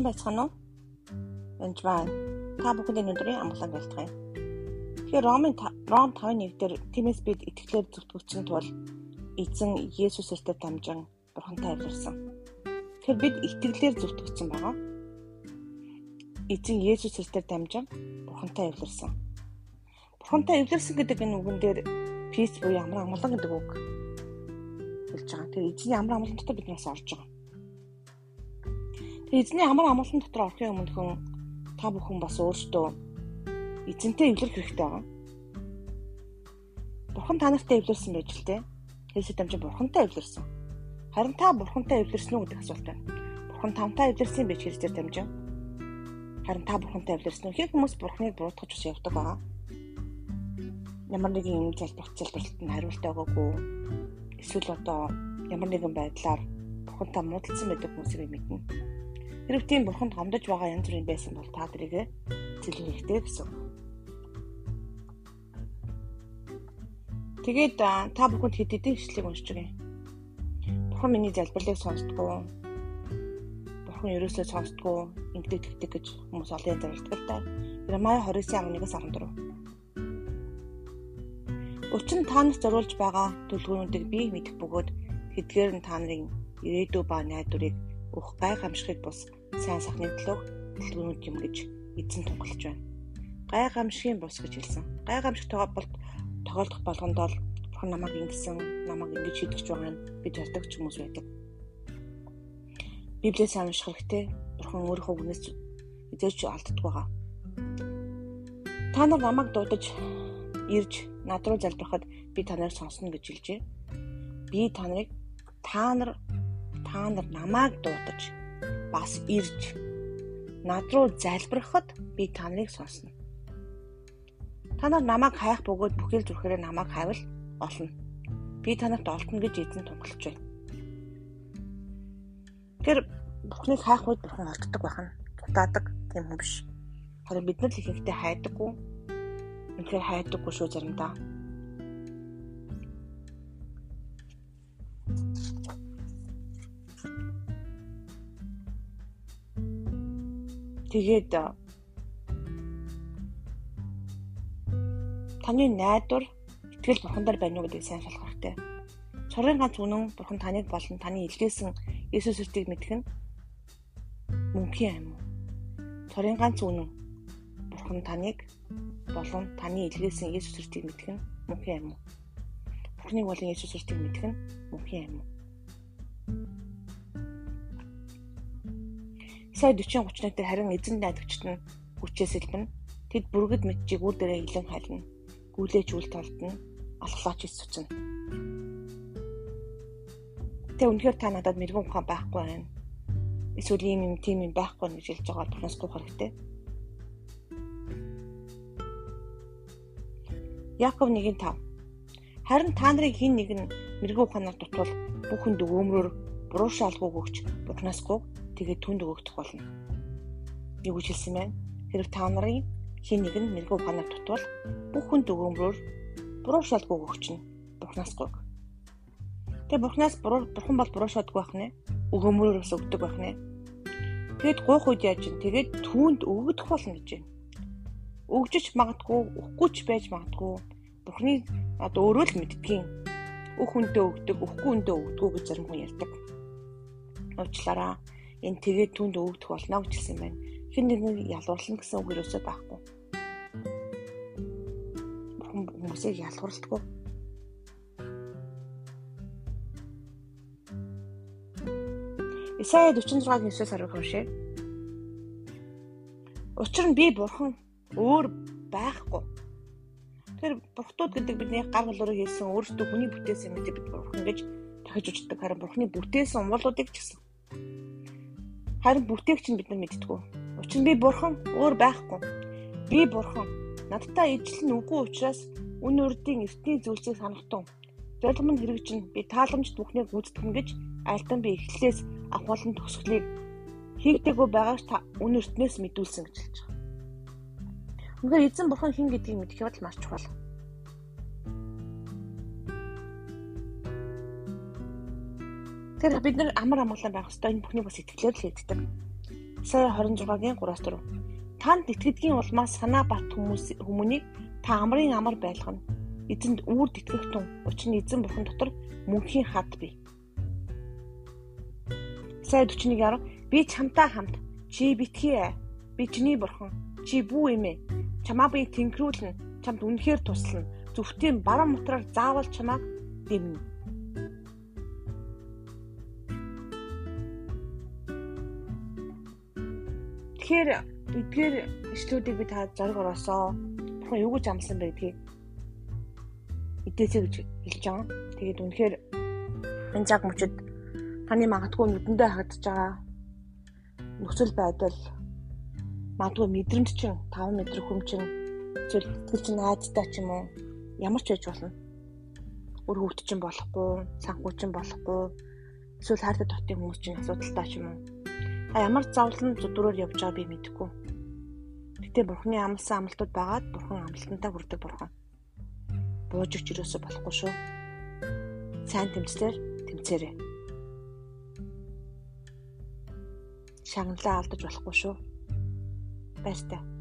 Сайн байцгаана уу? Энд байна. Та бүхэнд өнөөдрийн амглан бэлтгэе. Тэгэхээр Ромын Ром 5:1 дээр Тимээс бид итгэлээр зүтгэгчэн тул эзэн Есүс Христээр дамжин Бурхантай авлирсан. Тэгэхээр бид итгэлээр зүтгэгчэн байгаа. Эзэн Есүс Христээр дамжин Бурхантай авлирсан. Бурхантай авлирсан гэдэг энэ үгэн дээр peace буюу амар амгалан гэдэг үг хэлж байгаа. Тэгэхээр эзний амар амгалан дотор биднээс орж байгаа. Эзний амар амгалан дотор орохын өмнө хүн та бүхэн бас өөрсдөө эзэнтэй эвлэрэх хэрэгтэй байгаа. Бурхан та нартай эвлэрсэн байж л дээ. Хэлсэд дамжин бурхантай эвлэрсэн. Харин та бурхантай эвлэрсэн үү гэдэг асуулт байна. Бурхан тамтай эвлэрсэн байж хэлсээр дамжин. Харин та бурхантай эвлэрсэн үү? Хин хүмүүс бурханыг буруутгаж ус явдаг байгаа. Ямар нэгэн юм залбирч залбиралт нь хариулт өгөөгүй. Эсвэл одоо ямар нэгэн байдлаар бурхантай муудалцсан байдаг хүмүүсийг мэднэ Хэрэг тийм бурханд гомдож байгаа янз бүрийн байсан бол та тэрийг зэлэх хэрэгтэй гэсэн. Тэгээд та бүхэнд хэд хэдэн ишлэгийг уншиж өгье. Бурхан миний залбирлыг сонсдгоо. Бурхан ерөөсөө сонсдгоо. Ингэдэг тэгдэг гэж хүмүүс олон л та. Иремая 29:11-аас 14. Учир нь та нарт зориулж байгаа төлөвлөгөөнүүдийг би мэдэх бөгөөд хэдгээр нь та нарын ирээдүй ба найдварыг өөх гай хамшигыг бус сайн сахны төлөв төлөвлөгөөнд юм гэж эзэн тунгалж байна. Гай гамшигын бус гэж хэлсэн. Гай гамшиг тоглолт тоглох болгонд бол бурхан намайг ингэсэн, намайг ингэж шийдэж байгаа нь гэж ярьдаг хүмүүс байдаг. Библиэс унших хэрэгтэй. Бурхан өөрийнхөө үгнээс эзэж алддаг байгаа. Та нар намайг дуудаж ирж над руу залбирахад би та нарыг сонсно гэж хэлжээ. Би та нарыг та нар та нар намайг дуудаж бас ирж над руу залбирахад би та нарыг сонсно. Та нар намайг хайх бөгөөд бүхэл зүрхээрээ намайг хайвал олно. Би танарт олдно гэж эзэн тунгалж байна. Тэр Бурхныг хайх үед Бурхан олддог байх нь дутаадаг тийм хүн биш. Харин бид нар л ихэнхдээ хайдаггүй. Үнэхээр хайдаггүй шүү заримдаа. Тэгээд таны найдвар итгэл бурхандар байна уу гэдгийг сайн шалгах хэрэгтэй. Цорын ганц үнэн бурхан таныг болон таны илгээсэн Есүс Христийг мэдэх нь мөнхийн уу? Цорын ганц үнэн бурхан таныг болон таны илгээсэн Есүс Христийг мэдэх нь мөнхийн уу? Бурханыг болон Есүс Христийг мэдэх нь мөнхийн юм Сая 40 30 дээр харин эзэн найдагчд нь хүчээс илбэн тэд бүргэд мэдчийг үр дээрээ хилэн хайлна. Гүлээж үл толдно. Алхлаач ис цуцна. Тэ үнэхээр та надад мэрэгэн ухаан байхгүй байна. Эсвэл ийм юм тийм юм байхгүй гэж хэлж байгаа бурхнаас гуйх хэрэгтэй. Яаков 1:5 Харин та нарын хин нэг нь мэрэгэн ухаанаар дутвал бүхэнд өөмрөөр буруу шалгууг өгч бурхнаас гуйг тэгээд түнд өгөгдөх болно. Юу гэж хэлсэн бэ? Хэрэг та нарын хин нэг нь мэрэгүү ухаанаар дутвал бүх хүнд өгөөмрөөр буруу шалгуу өгч нь Бурханаас гуйг. Тэгээ Бурханаас буруу Бурхан бол буруу шалгуу байх нэ. Өгөөмрөөр бас өгдөг байх нэ. Тэгэд гуйх үед яаж ин тэгээд түүнд өгөгдөх болно гэж байна. Өгжиж магадгүй, өгөхгүй ч байж магадгүй. Бурхны одоо өөрөө л мэддгийн өөх хүнтэй өгдөг, өгөхгүй хүнтэй өгдөг гэж зарим хүн ярьдаг. Уучлаарай энэ тэгээд түнд өгдөх болно гэж хэлсэн байна. Хэн нэгнийг ялуурлна гэсэн үг юусоо байхгүй. Бурхан хүмүүсийг ялгуулдаггүй. Исая 46-гийн 9-ээс харах уншъя. Учир нь би бурхан өөр байхгүй. Тэр бурхтууд гэдэг бидний гар болоороо хийсэн өөрсдөө хүний бүтээсэн мэт бид бурхан гэж дахиж үздэг. Харин бурханы бүтээсэн умуулуудыг ч гэсэн Харин бүтээгч нь бид нар мэдтгүү. Учир нь би бурхан өөр байхгүй. Би бурхан. Надтай ижил нь үгүй учраас үн үрдийн эртний зүйлсийг санахтун. Зорилго нь хэрэгжин би тааламжт бүхнийг гүйцэтгэн гэж альдан би эхлээс авахлан төгсгөлийг хийгдэггүй байгаач та үн эртнээс мэдүүлсэн гэж хэлж байгаа. Үнэхээр эзэн бурхан хэн гэдгийг мэдэх явдал маш чухал. Тэгэхээр бид нар амар амгалан байх хэрэгтэй энэ бүхний бас итгэлээр л хийдэг. Сая 26-гийн 3-аас 4. Танд итгэдгийн улмаас санаа бат хүмүүс хүмүүнийг та амрын амар байлгана. Эзэнд үрд итгэх тун. Учир нь эзэн бурхан дотор мөнхийн хад бий. Сая 41-аар би чамтай хамт чи битгий. Би чиний бурхан. Чи бүү эмээ. Чамаа би тэнхрүүлнэ. Чамд үнэхээр туслана. Зүвтийн баруун мотроор заавал чамааг дэмнэ. Тэгэхээр эдгээр ишлүүдийг би та зориг ороосоо бурхан юу гэж амласан бэ гэдгийг эдээсэй гэж хэлж байгаа. Тэгээд үнэхээр энэ цаг мөчид таны магадгүй нүдэндээ хагдж байгаа нөхцөл байдал магадгүй мэдрэмж чинь 5 метр хүм чинь эсвэл итгэл чинь найзтай ч юм уу ямар ч байж болно. Өр хөвгт чинь болохгүй, санхүү чинь болохгүй, эсвэл хайртай дотын хүмүүс чинь асуудалтай ч юм уу А ямар зовлон зүдврээр явж байгааг би мэдэхгүй. Гэтэ бурхны амлсан амлалтууд байгаад бурхан амлалтантаа хүрдэг бурхан. Бууж өгч юусоо болохгүй шүү. Сайн тэмцлэр тэмцээрэй. Шагналаа алдаж болохгүй шүү. Баяртай.